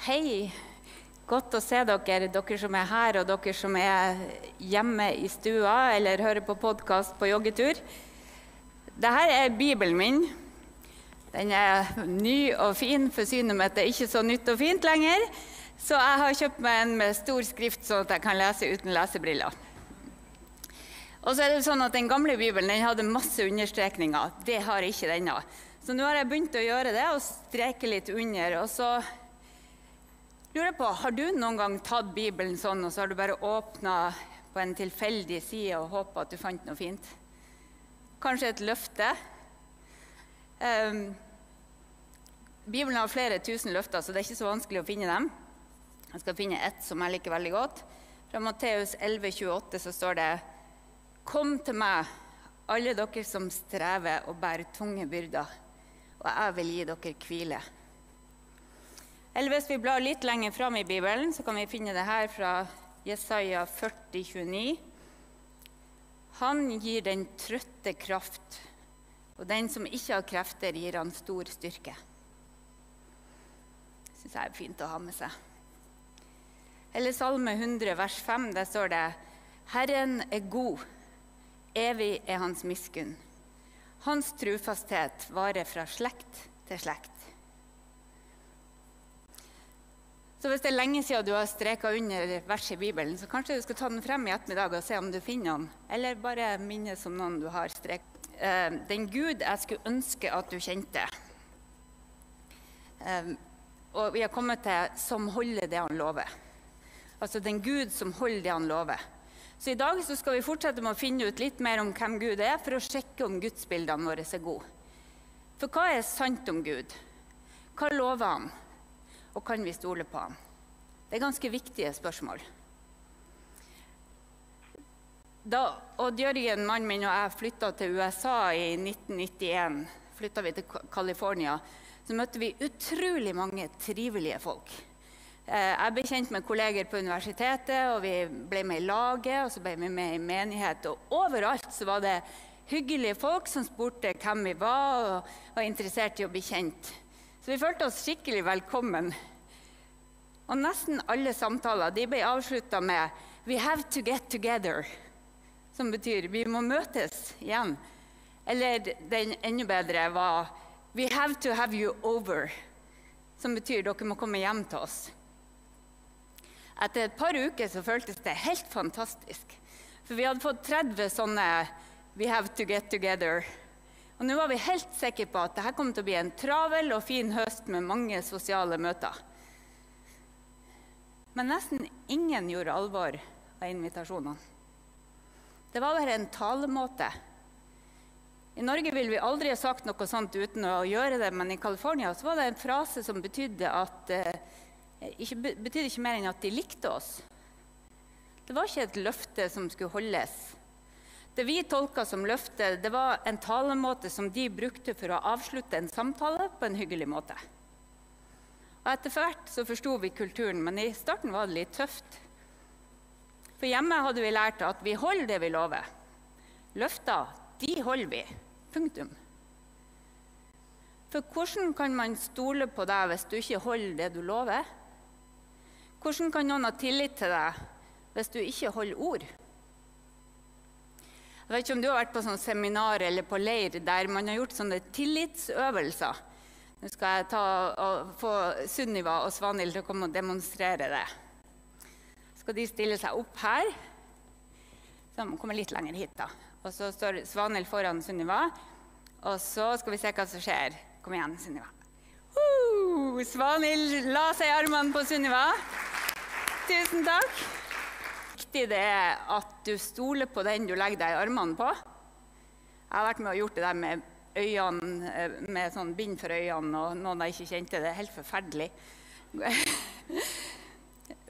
Hei. Godt å se dere, dere som er her, og dere som er hjemme i stua eller hører på podkast på joggetur. Dette er Bibelen min. Den er ny og fin, for synet mitt er ikke så nytt og fint lenger. Så jeg har kjøpt meg en med stor skrift, sånn at jeg kan lese uten lesebriller. Og så er det sånn at Den gamle bibelen den hadde masse understrekninger. Det har ikke denne. Så nå har jeg begynt å gjøre det og streke litt under. Og så lurer på, Har du noen gang tatt Bibelen sånn, og så har du bare åpna på en tilfeldig side og håpa at du fant noe fint? Kanskje et løfte? Um, Bibelen har flere tusen løfter, så det er ikke så vanskelig å finne dem. Jeg skal finne ett som jeg liker veldig godt. Fra Matteus 11, 28 så står det Kom til meg, alle dere som strever og bærer tunge byrder, og jeg vil gi dere hvile. Eller hvis vi blar litt lenger fram i Bibelen, så kan vi finne det her fra Jesaja 40, 29. Han gir den trøtte kraft, og den som ikke har krefter, gir han stor styrke. Det syns jeg er fint å ha med seg. Eller Salme 100, vers 5, der står det Herren er god, evig er hans miskunn. Hans trufasthet varer fra slekt til slekt. Så hvis det er lenge siden du har streka under vers i Bibelen, så kanskje du skal ta den frem i ettermiddag og se om du finner den, eller bare minnes om noen du har strekt. Eh, den Gud jeg skulle ønske at du kjente. Eh, og vi har kommet til 'som holder det han lover'. Altså den Gud som holder det han lover. Så i dag så skal vi fortsette med å finne ut litt mer om hvem Gud er, for å sjekke om gudsbildene våre er gode. For hva er sant om Gud? Hva lover han? Og kan vi stole på ham? Det er ganske viktige spørsmål. Da Odd Jørgen, mannen min og jeg flytta til USA i 1991, flytta vi til California, så møtte vi utrolig mange trivelige folk. Jeg ble kjent med kolleger på universitetet, og vi ble med i laget, og så ble vi med i menighet. Og overalt så var det hyggelige folk som spurte hvem vi var, og var interessert i å bli kjent. Så vi følte oss skikkelig velkommen. Og nesten alle samtaler ble avslutta med 'We have to get together', som betyr 'vi må møtes igjen'. Eller den enda bedre var 'We have to have you over', som betyr 'dere må komme hjem til oss'. Etter et par uker så føltes det helt fantastisk. For vi hadde fått 30 sånne 'We have to get together'. Og nå var vi helt sikre på at dette kom til å bli en travel og fin høst med mange sosiale møter. Men nesten ingen gjorde alvor av invitasjonene. Det var bare en talemåte. I Norge ville vi aldri ha sagt noe sånt uten å gjøre det, men i California var det en frase som betydde, at, eh, ikke, betydde ikke mer enn at de likte oss. Det var ikke et løfte som skulle holdes. Det vi tolka som løfte, det var en talemåte som de brukte for å avslutte en samtale på en hyggelig måte. Og Etter hvert så forsto vi kulturen, men i starten var det litt tøft. For hjemme hadde vi lært at vi holder det vi lover. Løfter, de holder vi. Punktum. For hvordan kan man stole på deg hvis du ikke holder det du lover? Hvordan kan noen ha tillit til deg hvis du ikke holder ord? Jeg vet ikke om du har vært på sånn seminar eller på leir der man har gjort sånne tillitsøvelser. Nå skal jeg ta få Sunniva og Svanhild til å komme og demonstrere det. Skal de stille seg opp her? Så de kommer litt lenger hit, da. Og så står Svanhild foran Sunniva. Og så skal vi se hva som skjer. Kom igjen, Sunniva. Uh, Svanhild la seg i armene på Sunniva. Tusen takk. Viktig det er at du stoler på den du legger deg i armene på. Jeg har vært med og gjort det der med øynene eh, med sånn bind for øynene, og noen jeg ikke kjente. Det er helt forferdelig.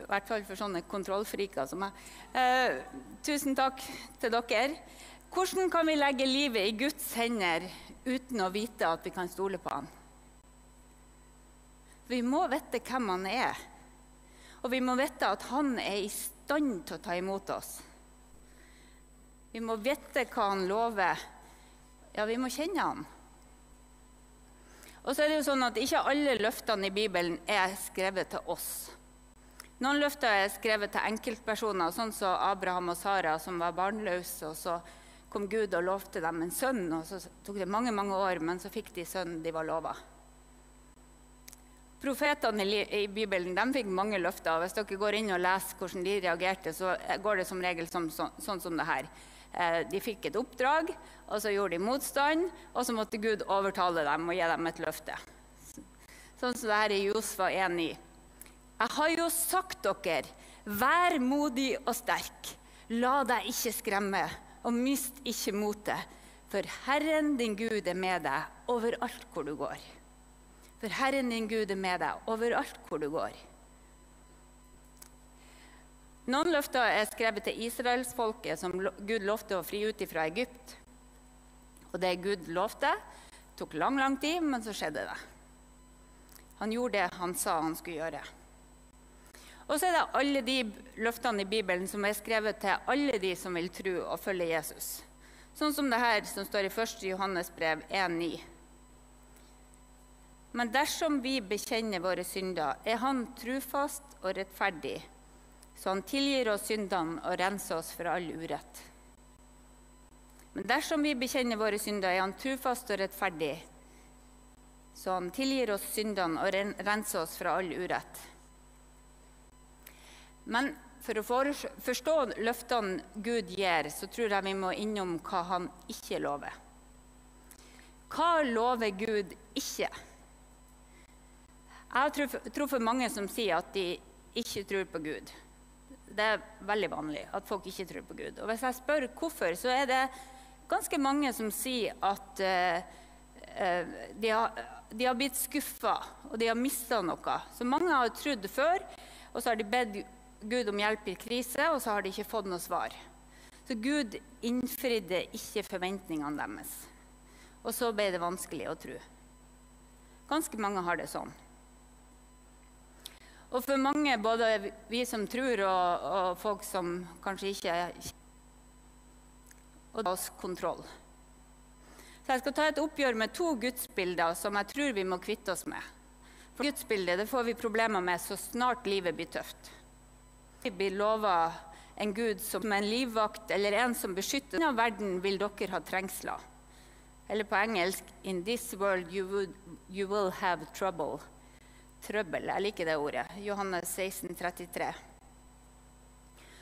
I hvert fall for sånne kontrollfriker som meg. Eh, tusen takk til dere. Hvordan kan vi legge livet i Guds hender uten å vite at vi kan stole på ham? Vi må vite hvem han er, og vi må vite at han er i stand til å ta imot oss. Vi må vite hva han lover, ja, vi må kjenne han. Og så er det jo sånn at Ikke alle løftene i Bibelen er skrevet til oss. Noen løfter er skrevet til enkeltpersoner, sånn som Abraham og Sara, som var barnløse. og så kom Gud og lovte dem en sønn, og så tok det mange mange år, men så fikk de sønnen de var lova. Profetene i Bibelen de fikk mange løfter. Hvis dere går inn og leser hvordan de reagerte, så går det som regel som, så, sånn som det her. Eh, de fikk et oppdrag, og så gjorde de motstand, og så måtte Gud overtale dem og gi dem et løfte. Sånn som det her i Josfa 1,9. Jeg har jo sagt dere, vær modig og sterk. La deg ikke skremme, og mist ikke motet. For Herren din Gud er med deg overalt hvor du går. For Herren din Gud er med deg overalt hvor du går. Noen løfter er skrevet til israelsfolket, som Gud lovte å fri ut fra Egypt. Og det Gud lovte, tok lang, lang tid, men så skjedde det. Han gjorde det han sa han skulle gjøre. Og så er det alle de løftene i Bibelen som er skrevet til alle de som vil tro og følge Jesus. Sånn som det her som står i 1. Johannes brev 1,9. Men dersom vi bekjenner våre synder, er Han trufast og rettferdig, så Han tilgir oss syndene og renser oss for all urett. Men dersom vi bekjenner våre synder, er Han trufast og rettferdig, så Han tilgir oss syndene og renser oss fra all urett. Men for å forstå løftene Gud gir, så tror jeg vi må innom hva Han ikke lover. Hva lover Gud ikke? Jeg har truffet mange som sier at de ikke tror på Gud. Det er veldig vanlig at folk ikke tror på Gud. Og hvis jeg spør hvorfor, så er det ganske mange som sier at uh, de, har, de, har, blitt skuffa, og de har mista noe. Så mange har trodd før, og så har de bedt Gud om hjelp i krise, og så har de ikke fått noe svar. Så Gud innfridde ikke forventningene deres. Og så ble det vanskelig å tro. Ganske mange har det sånn. Og for mange, både vi som tror, og, og folk som kanskje ikke Og ta oss kontroll. Så jeg skal ta et oppgjør med to gudsbilder som jeg tror vi må kvitte oss med. For gudsbildet det får vi problemer med så snart livet blir tøft. Vi blir lova en gud som en livvakt eller en som beskytter denne verden, vil dere ha trengsler. Eller på engelsk In this world you, would, you will have trouble trøbbel. Jeg liker det ordet. Johannes 16, 33.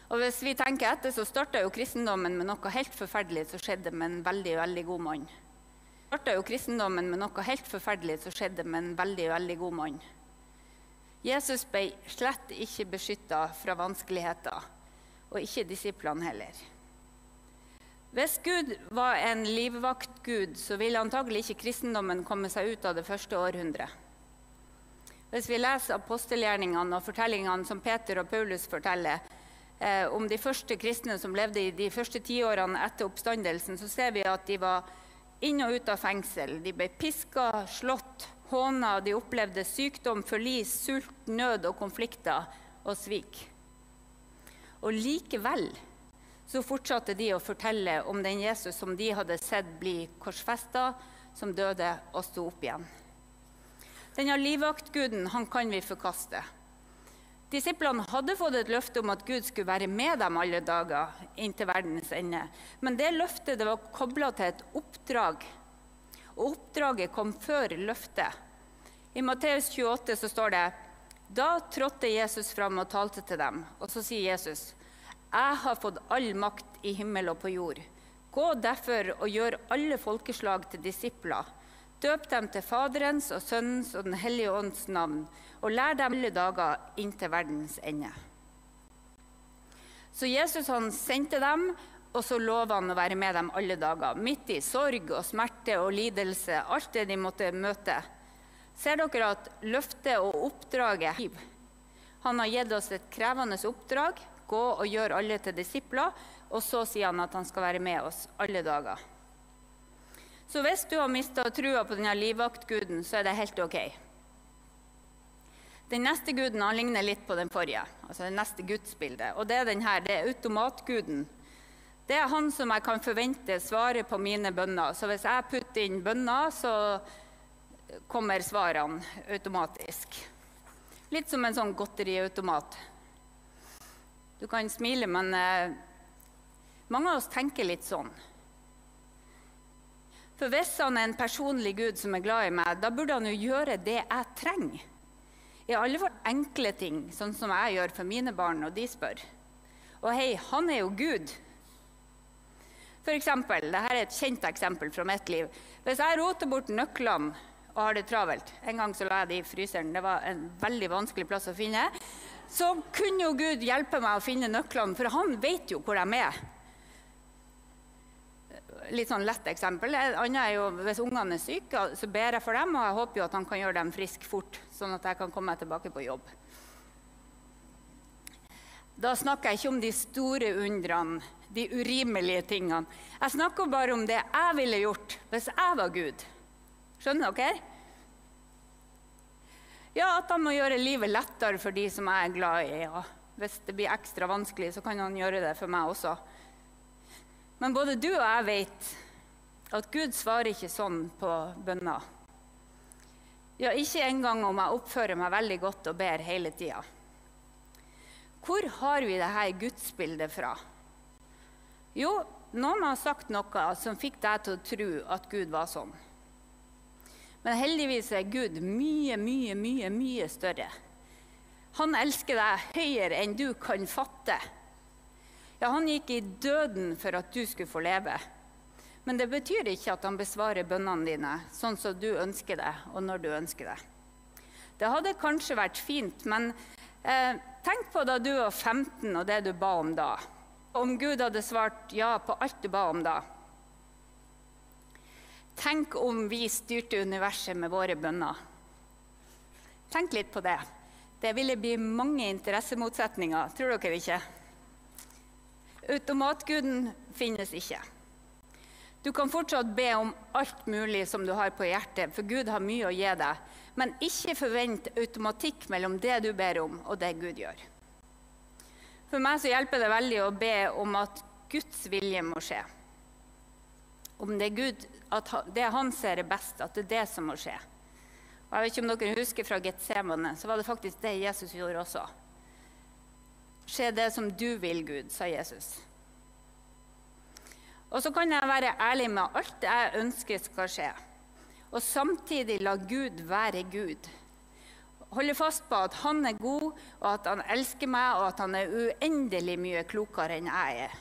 Og hvis vi tenker etter, så starta jo kristendommen med noe helt forferdelig som skjedde med en veldig, veldig god mann. Starta jo kristendommen med noe helt forferdelig som skjedde med en veldig, veldig god mann. Jesus ble slett ikke beskytta fra vanskeligheter, og ikke disiplene heller. Hvis Gud var en livvaktgud, så ville antagelig ikke kristendommen komme seg ut av det første århundret. Hvis vi leser apostelgjerningene og fortellingene som Peter og Paulus forteller eh, om de første kristne som levde i de første tiårene etter oppstandelsen, så ser vi at de var inn og ut av fengsel. De ble piska, slått, håna. De opplevde sykdom, forlis, sult, nød og konflikter og svik. Og likevel så fortsatte de å fortelle om den Jesus som de hadde sett bli korsfesta, som døde og sto opp igjen. Denne livvaktguden han kan vi forkaste. Disiplene hadde fått et løfte om at Gud skulle være med dem alle dager inntil verdens ende. Men det løftet det var kobla til et oppdrag. Og oppdraget kom før løftet. I Matteus 28 så står det Da trådte Jesus fram og talte til dem. Og så sier Jesus, Jeg har fått all makt i himmel og på jord. Gå derfor og gjør alle folkeslag til disipler Døp dem til Faderens og Sønnens og Den hellige ånds navn, og lær dem alle dager inntil verdens ende. Så Jesus han sendte dem, og så lova han å være med dem alle dager. Midt i sorg og smerte og lidelse, alt det de måtte møte. Ser dere at løftet og oppdraget Han har gitt oss et krevende oppdrag. Gå og gjør alle til disipler. Og så sier han at han skal være med oss alle dager. Så hvis du har mista trua på denne livvaktguden, så er det helt OK. Den neste guden han ligner litt på den forrige, altså det neste gudsbildet. Og det er den her, det er automatguden. Det er han som jeg kan forvente svarer på mine bønner. Så hvis jeg putter inn bønner, så, kommer svarene automatisk. Litt som en sånn godteriautomat. Du kan smile, men eh, mange av oss tenker litt sånn. For hvis han er en personlig Gud som er glad i meg, da burde han jo gjøre det jeg trenger. I alle fall enkle ting, sånn som jeg gjør for mine barn når de spør. Og hei, han er jo Gud. For eksempel, dette er et kjent eksempel fra mitt liv. Hvis jeg roter bort nøklene og har det travelt En gang så la jeg det i fryseren. Det var en veldig vanskelig plass å finne. Så kunne jo Gud hjelpe meg å finne nøklene, for han vet jo hvor de er litt sånn lett eksempel. Et annet er jo hvis ungene er syke, så ber jeg for dem, og jeg håper jo at han kan gjøre dem friske fort, sånn at jeg kan komme meg tilbake på jobb. Da snakker jeg ikke om de store undrene, de urimelige tingene. Jeg snakker bare om det jeg ville gjort hvis jeg var Gud. Skjønner dere? Ja, at han må gjøre livet lettere for de som jeg er glad i. Ja. Hvis det blir ekstra vanskelig, så kan han gjøre det for meg også. Men både du og jeg vet at Gud svarer ikke sånn på bønner. Ja, ikke engang om jeg oppfører meg veldig godt og ber hele tida. Hvor har vi dette gudsbildet fra? Jo, noen har sagt noe som fikk deg til å tro at Gud var sånn. Men heldigvis er Gud mye, mye, mye, mye større. Han elsker deg høyere enn du kan fatte. Ja, han gikk i døden for at du skulle få leve. Men det betyr ikke at han besvarer bønnene dine sånn som du ønsker det, og når du ønsker det. Det hadde kanskje vært fint, men eh, tenk på da du var 15 og det du ba om da. Om Gud hadde svart ja på alt du ba om da. Tenk om vi styrte universet med våre bønner. Tenk litt på det. Det ville bli mange interessemotsetninger, tror dere ikke? Automatguden finnes ikke. Du kan fortsatt be om alt mulig som du har på hjertet, for Gud har mye å gi deg. Men ikke forvent automatikk mellom det du ber om, og det Gud gjør. For meg så hjelper det veldig å be om at Guds vilje må skje. Om det er Gud, at det han ser er best, at det er det som må skje. Og jeg vet ikke om dere husker fra Getsemane, så var det faktisk det Jesus gjorde også. Skje det som du vil, Gud, sa Jesus. Og så kan jeg være ærlig med alt jeg ønsker skal skje. Og samtidig la Gud være Gud. Holde fast på at han er god, og at han elsker meg, og at han er uendelig mye klokere enn jeg er.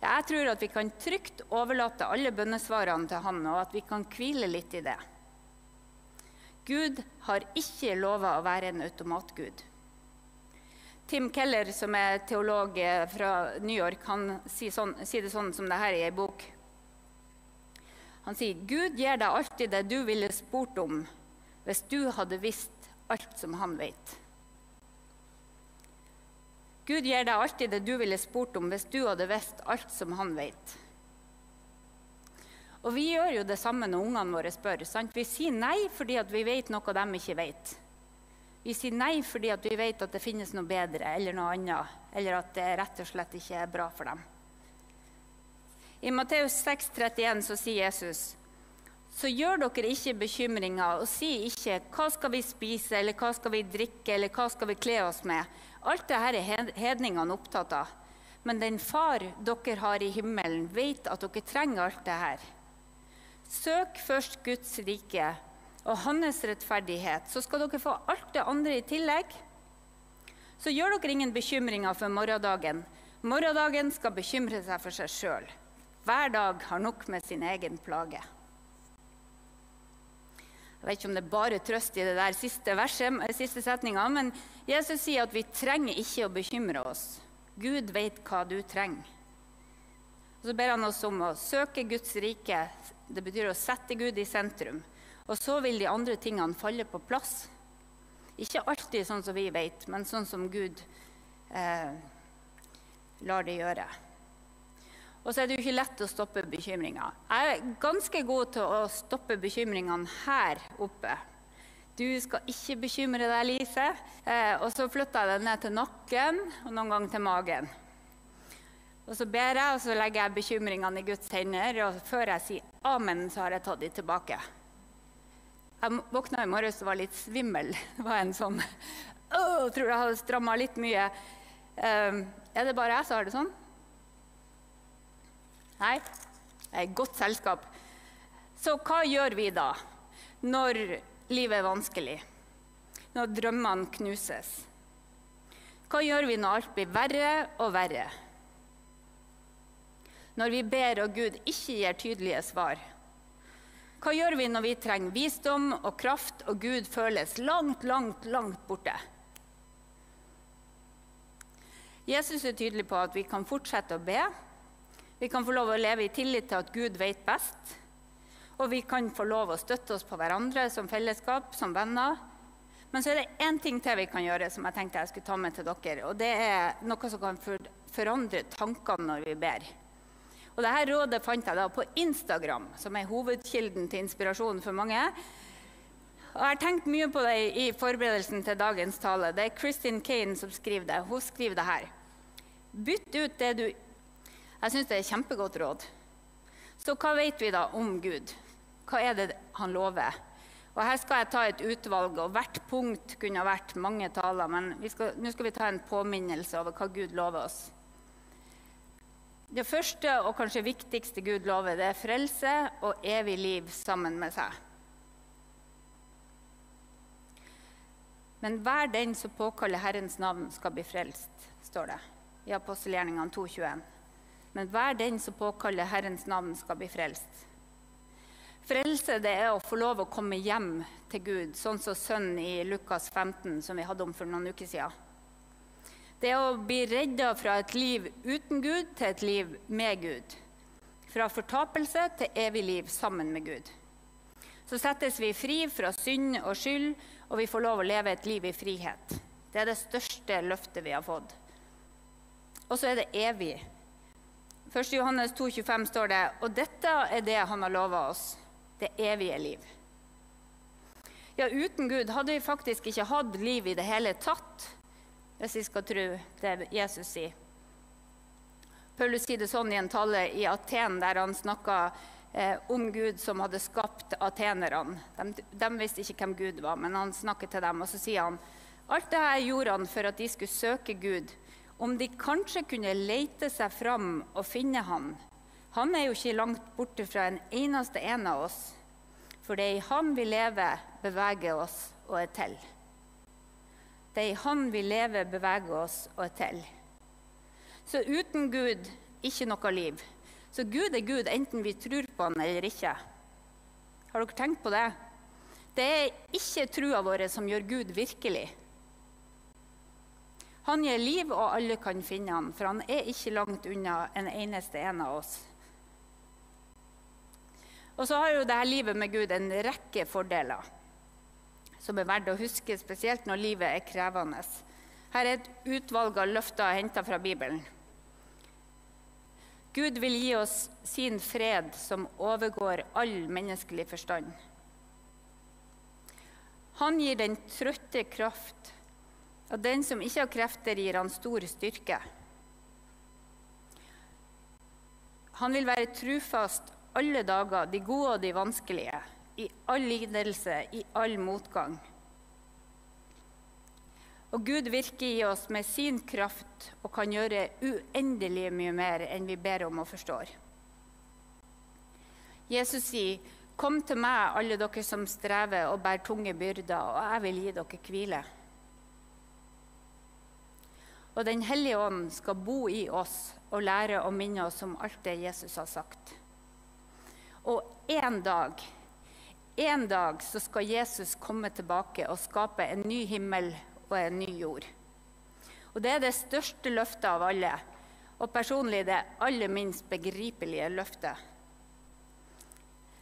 Jeg tror at vi kan trygt overlate alle bønnesvarene til han, og at vi kan hvile litt i det. Gud har ikke lova å være en automatgud. Tim Keller, som er teolog eh, fra New York, han sier, sånn, sier det sånn som det her i ei bok. Han sier Gud gir deg alltid det du ville spurt om hvis du hadde visst alt som han vet. Gud gir deg alltid det du ville spurt om hvis du hadde visst alt som han vet. Og vi gjør jo det samme når ungene våre spør. Sant? Vi sier nei fordi vi vet noe de ikke vet. Vi sier nei fordi vi vet at det finnes noe bedre eller noe annet, eller at det rett og slett ikke er bra for dem. I Matteus 6, 31 så sier Jesus så gjør dere ikke bekymringer og si ikke 'hva skal vi spise', eller 'hva skal vi drikke', eller 'hva skal vi kle oss med'. Alt dette er hedningene opptatt av. Men den far dere har i himmelen, vet at dere trenger alt dette. Søk først Guds rike og hans rettferdighet, så skal dere få alt det andre i tillegg. Så gjør dere ingen bekymringer for morgendagen. Morgendagen skal bekymre seg for seg sjøl. Hver dag har nok med sin egen plage. Jeg vet ikke om det er bare trøst i det der siste, verset, siste setninga, men Jesus sier at vi trenger ikke å bekymre oss. Gud vet hva du trenger. Og så ber han oss om å søke Guds rike. Det betyr å sette Gud i sentrum. Og så vil de andre tingene falle på plass. Ikke alltid sånn som vi vet, men sånn som Gud eh, lar det gjøre. Og så er det jo ikke lett å stoppe bekymringer. Jeg er ganske god til å stoppe bekymringene her oppe. Du skal ikke bekymre deg, Lise. Eh, og så flytter jeg det ned til nakken og noen ganger til magen. Og så ber jeg, og så legger jeg bekymringene i Guds hender. Og før jeg sier amen, så har jeg tatt dem tilbake. Jeg våkna i morges og var litt svimmel. Det var en sånn Åh, tror jeg hadde stramma litt mye. Um, er det bare jeg som har det sånn? Nei? Jeg er i godt selskap. Så hva gjør vi da når livet er vanskelig? Når drømmene knuses? Hva gjør vi når alt blir verre og verre? Når vi ber og Gud ikke gir tydelige svar? Hva gjør vi når vi trenger visdom og kraft og Gud føles langt, langt, langt borte? Jesus er tydelig på at vi kan fortsette å be. Vi kan få lov å leve i tillit til at Gud vet best. Og vi kan få lov å støtte oss på hverandre som fellesskap, som venner. Men så er det én ting til vi kan gjøre som jeg tenkte jeg skulle ta med til dere. Og det er noe som kan forandre tankene når vi ber. Og dette rådet fant jeg da på Instagram, som er hovedkilden til inspirasjon for mange. Og Jeg har tenkt mye på det i forberedelsen til dagens tale. Det er Kristin Kane som skriver det. Hun skriver det her. Bytt ut det du Jeg syns det er et kjempegodt råd. Så hva vet vi da om Gud? Hva er det han lover? Og Her skal jeg ta et utvalg, og hvert punkt kunne ha vært mange taler. Men nå skal, vi ta en påminnelse over hva Gud lover oss. Det første og kanskje viktigste Gud lover, det er frelse og evig liv sammen med seg. Men hver den som påkaller Herrens navn, skal bli frelst, står det i apostelgjerningene 2,21. Men hver den som påkaller Herrens navn, skal bli frelst. Frelse det er å få lov å komme hjem til Gud, sånn som sønnen i Lukas 15, som vi hadde om for noen uker siden. Det å bli redda fra et liv uten Gud til et liv med Gud. Fra fortapelse til evig liv sammen med Gud. Så settes vi fri fra synd og skyld, og vi får lov å leve et liv i frihet. Det er det største løftet vi har fått. Og så er det evig. 1. Johannes 2,25 står det, og dette er det han har lova oss, det evige liv. Ja, uten Gud hadde vi faktisk ikke hatt liv i det hele tatt, hvis vi skal tro det Jesus sier. Paulus sier det sånn i en tale i Aten, der han snakka eh, om Gud som hadde skapt atenerne. De, de, visste ikke hvem Gud var, men han snakket til dem, og så sier han alt dette gjorde han for at de skulle søke Gud om de kanskje kunne lete seg fram og finne han. Han er jo ikke langt borte fra en eneste en av oss. For det er i Han vi lever, beveger oss og er til. Det er i Han vi lever, beveger oss og er til. Så uten Gud ikke noe liv. Så Gud er Gud enten vi tror på han eller ikke. Har dere tenkt på det? Det er ikke trua vår som gjør Gud virkelig. Han gir liv, og alle kan finne han, for han er ikke langt unna en eneste en av oss. Og så har jo dette livet med Gud en rekke fordeler som er verdt å huske, spesielt når livet er krevende. Her er et utvalg av løfter henta fra Bibelen. Gud vil gi oss sin fred som overgår all menneskelig forstand. Han gir den trøtte kraft og den som ikke har krefter, gir han stor styrke. Han vil være trufast alle dager, de gode og de vanskelige, i all lidelse, i all motgang. Og Gud virker i oss med sin kraft og kan gjøre uendelig mye mer enn vi ber om og forstår. Jesus sier, 'Kom til meg, alle dere som strever og bærer tunge byrder, og jeg vil gi dere hvile.' Og Den hellige ånd skal bo i oss og lære å minne oss om alt det Jesus har sagt. Og en dag, en dag så skal Jesus komme tilbake og skape en ny himmel og en ny jord. Og Det er det største løftet av alle, og personlig det aller minst begripelige løftet.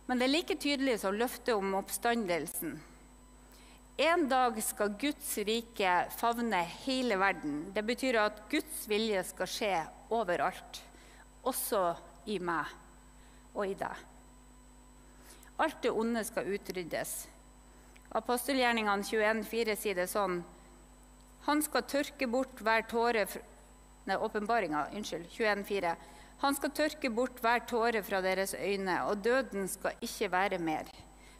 Men det er like tydelig som løftet om oppstandelsen en dag skal Guds rike favne hele verden. Det betyr at Guds vilje skal skje overalt, også i meg og i deg. Alt det onde skal utryddes. Apostelgjerningene 21,4 sier det sånn Han skal tørke bort hver tåre Nei, åpenbaringa, unnskyld, 21,4. Han skal tørke bort hver tåre fra deres øyne, og døden skal ikke være mer.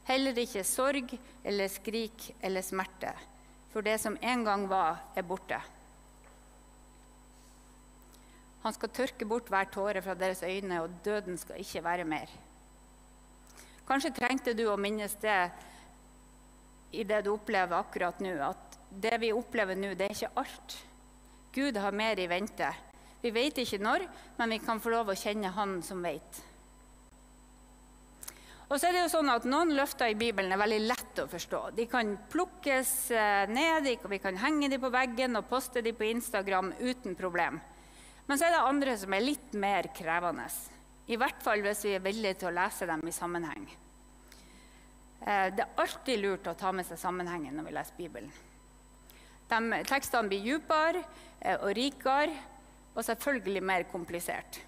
Heller ikke sorg eller skrik eller smerte. For det som en gang var, er borte. Han skal tørke bort hver tåre fra deres øyne, og døden skal ikke være mer. Kanskje trengte du å minnes det i det du opplever akkurat nå, at det vi opplever nå, det er ikke alt. Gud har mer i vente. Vi vet ikke når, men vi kan få lov å kjenne Han som vet. Og så er det jo sånn at Noen løfter i Bibelen er veldig lett å forstå. De kan plukkes eh, ned, vi kan henge dem på veggen og poste dem på Instagram uten problem. Men så er det andre som er litt mer krevende. I hvert fall hvis vi er villige til å lese dem i sammenheng. Eh, det er alltid lurt å ta med seg sammenhengen når vi leser Bibelen. De, tekstene blir dypere eh, og rikere og selvfølgelig mer komplisert.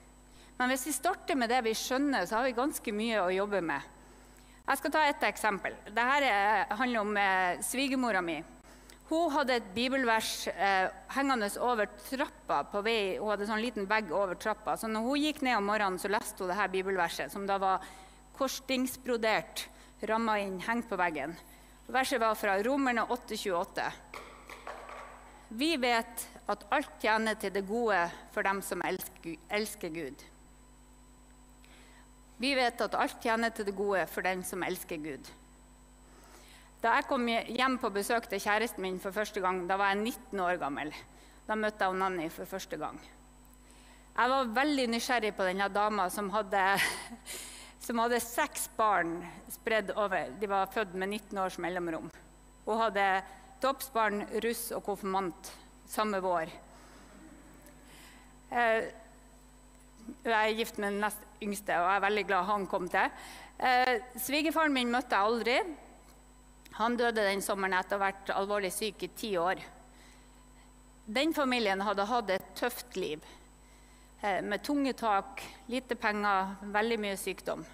Men hvis vi starter med det vi skjønner, så har vi ganske mye å jobbe med. Jeg skal ta et eksempel. Dette handler om eh, svigermora mi. Hun hadde et bibelvers eh, hengende over trappa på vei. Hun hadde sånn liten vegg over trappa. Så når hun gikk ned om morgenen, så leste hun dette bibelverset, som da var korsstingsbrodert, ramma inn, hengt på veggen. Verset var fra Romerne 8,28. Vi vet at alt tjener til det gode for dem som elsker Gud. Vi vet at alt tjener til det gode for den som elsker Gud. Da jeg kom hjem på besøk til kjæresten min for første gang, da var jeg 19 år gammel. Da møtte jeg Nanny for første gang. Jeg var veldig nysgjerrig på denne dama som hadde, som hadde seks barn spredd over. De var født med 19 års mellomrom. Hun hadde toppsbarn, russ og konfirmant samme vår. Eh, jeg er gift med den nest yngste, og jeg er veldig glad han kom til. Eh, svigerfaren min møtte jeg aldri. Han døde den sommeren etter å ha vært alvorlig syk i ti år. Den familien hadde hatt et tøft liv eh, med tunge tak, lite penger, veldig mye sykdom.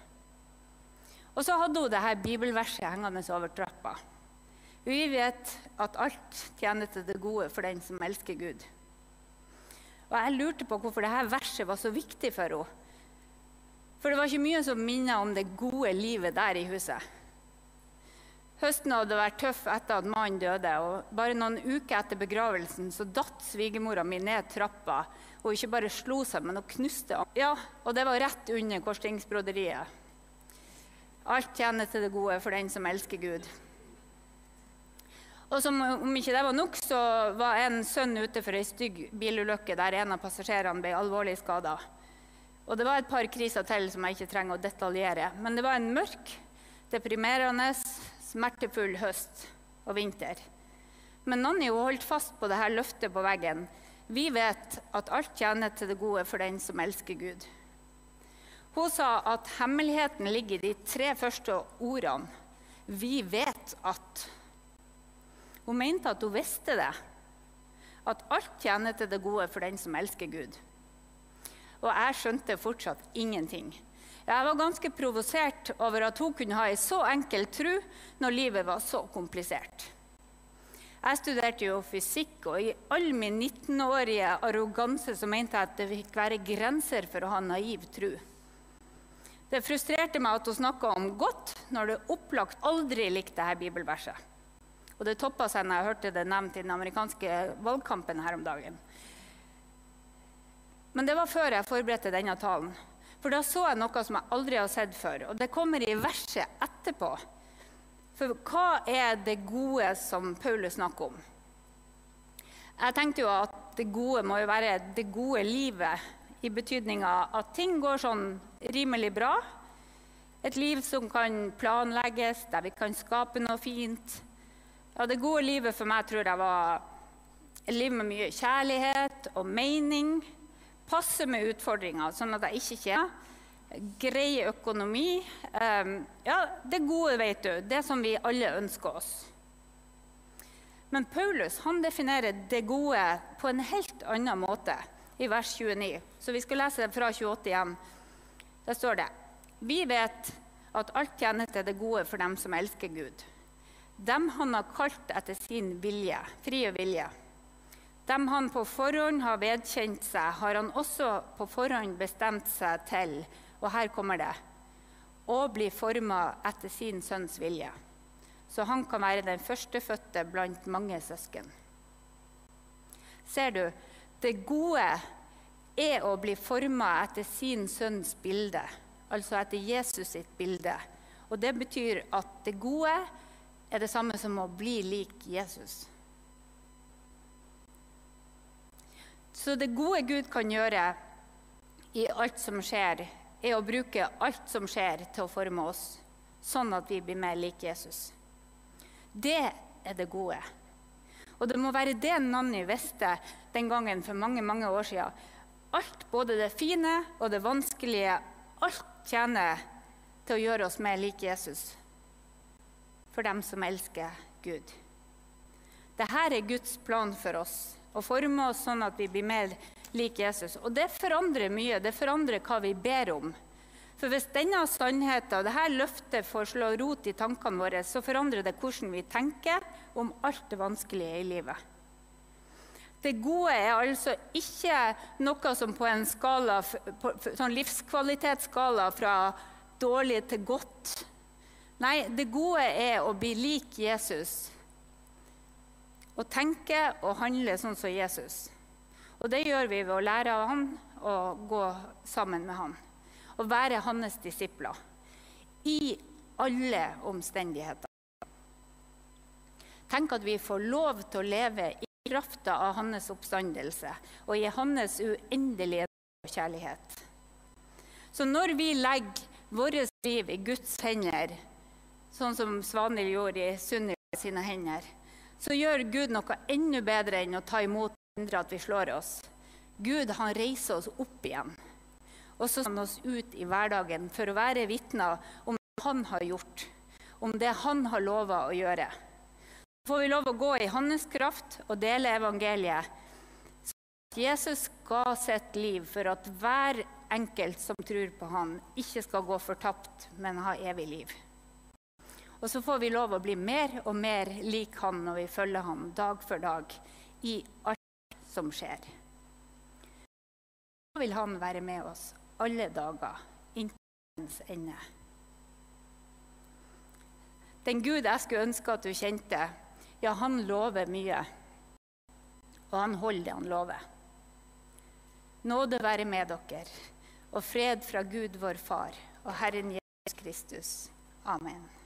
Og så hadde hun dette bibelverset hengende over trappa. Vi vet at alt tjener til det gode for den som elsker Gud. Og Jeg lurte på hvorfor dette verset var så viktig for henne. For det var ikke mye som minnet om det gode livet der i huset. Høsten hadde vært tøff etter at mannen døde. og Bare noen uker etter begravelsen så datt svigermora mi ned trappa. Og ikke bare slo seg, men hun knuste. Ja, Og det var rett under korsstingsbroderiet. Alt tjener til det gode for den som elsker Gud. Og som om ikke det var nok, så var en sønn ute for ei stygg bilulykke der en av passasjerene ble alvorlig skada. Og det var et par kriser til som jeg ikke trenger å detaljere. Men det var en mørk, deprimerende, smertefull høst og vinter. Men Nanny holdt fast på dette løftet på veggen. Vi vet at alt tjener til det gode for den som elsker Gud. Hun sa at hemmeligheten ligger i de tre første ordene. Vi vet at. Hun mente at hun visste det. At alt tjener til det gode for den som elsker Gud. Og jeg skjønte fortsatt ingenting. Jeg var ganske provosert over at hun kunne ha ei så enkel tro når livet var så komplisert. Jeg studerte jo fysikk, og i all min 19-årige arroganse så mente jeg at det fikk være grenser for å ha naiv tro. Det frustrerte meg at hun snakka om godt når det opplagt aldri likte dette bibelverset. Og det toppa seg når jeg hørte det nevnt i den amerikanske valgkampen her om dagen. Men det var før jeg forberedte denne talen. For da så jeg noe som jeg aldri har sett før. Og det kommer i verset etterpå. For hva er det gode som Paulus snakker om? Jeg tenkte jo at det gode må jo være det gode livet, i betydninga at ting går sånn rimelig bra. Et liv som kan planlegges, der vi kan skape noe fint. Ja, det gode livet for meg tror jeg var et liv med mye kjærlighet og mening passe med utfordringer, sånn at jeg ikke kjeder Grei økonomi. Um, ja, det gode, vet du. Det som vi alle ønsker oss. Men Paulus han definerer det gode på en helt annen måte i vers 29. Så vi skal lese det fra 28 igjen. Der står det Vi vet at alt tjener til det gode for dem som elsker Gud. Dem han har kalt etter sin vilje, frie vilje. Dem han på forhånd har vedkjent seg, har han også på forhånd bestemt seg til. Og her kommer det. å bli forma etter sin sønns vilje, så han kan være den førstefødte blant mange søsken. Ser du, det gode er å bli forma etter sin sønns bilde, altså etter Jesus sitt bilde. Og det betyr at det gode er det samme som å bli lik Jesus. Så det gode Gud kan gjøre i alt som skjer, er å bruke alt som skjer, til å forme oss, sånn at vi blir mer lik Jesus. Det er det gode. Og det må være det Nanny visste den gangen for mange mange år siden. Alt, både det fine og det vanskelige, alt tjener til å gjøre oss mer lik Jesus. For dem som elsker Gud. Dette er Guds plan for oss. Å forme oss sånn at vi blir mer lik Jesus. Og det forandrer mye. Det forandrer hva vi ber om. For hvis denne sannheten og dette løftet får slå rot i tankene våre, så forandrer det hvordan vi tenker om alt det vanskelige i livet. Det gode er altså ikke noe som på en skala, på, sånn livskvalitetsskala fra dårlig til godt. Nei, det gode er å bli lik Jesus. Å tenke og handle sånn som Jesus. Og det gjør vi ved å lære av han og gå sammen med han. Og være hans disipler. I alle omstendigheter. Tenk at vi får lov til å leve i krafta av hans oppstandelse og i hans uendelige kjærlighet. Så når vi legger vårt liv i Guds hender, sånn som Svanhild gjorde i Sunniva sine hender, så gjør Gud noe enda bedre enn å ta imot og hindre at vi slår oss. Gud han reiser oss opp igjen. Og så sender han oss ut i hverdagen for å være vitner om det han har gjort, om det han har lova å gjøre. Så får vi lov å gå i hans kraft og dele evangeliet. Så Jesus ga sitt liv for at hver enkelt som tror på han, ikke skal gå fortapt, men ha evig liv. Og så får vi lov å bli mer og mer lik han når vi følger han dag for dag i alt som skjer. Så vil han være med oss alle dager inntil hans ende. Den Gud jeg skulle ønske at du kjente, ja, han lover mye. Og han holder det han lover. Nåde være med dere, og fred fra Gud vår Far og Herren Jesus Kristus. Amen.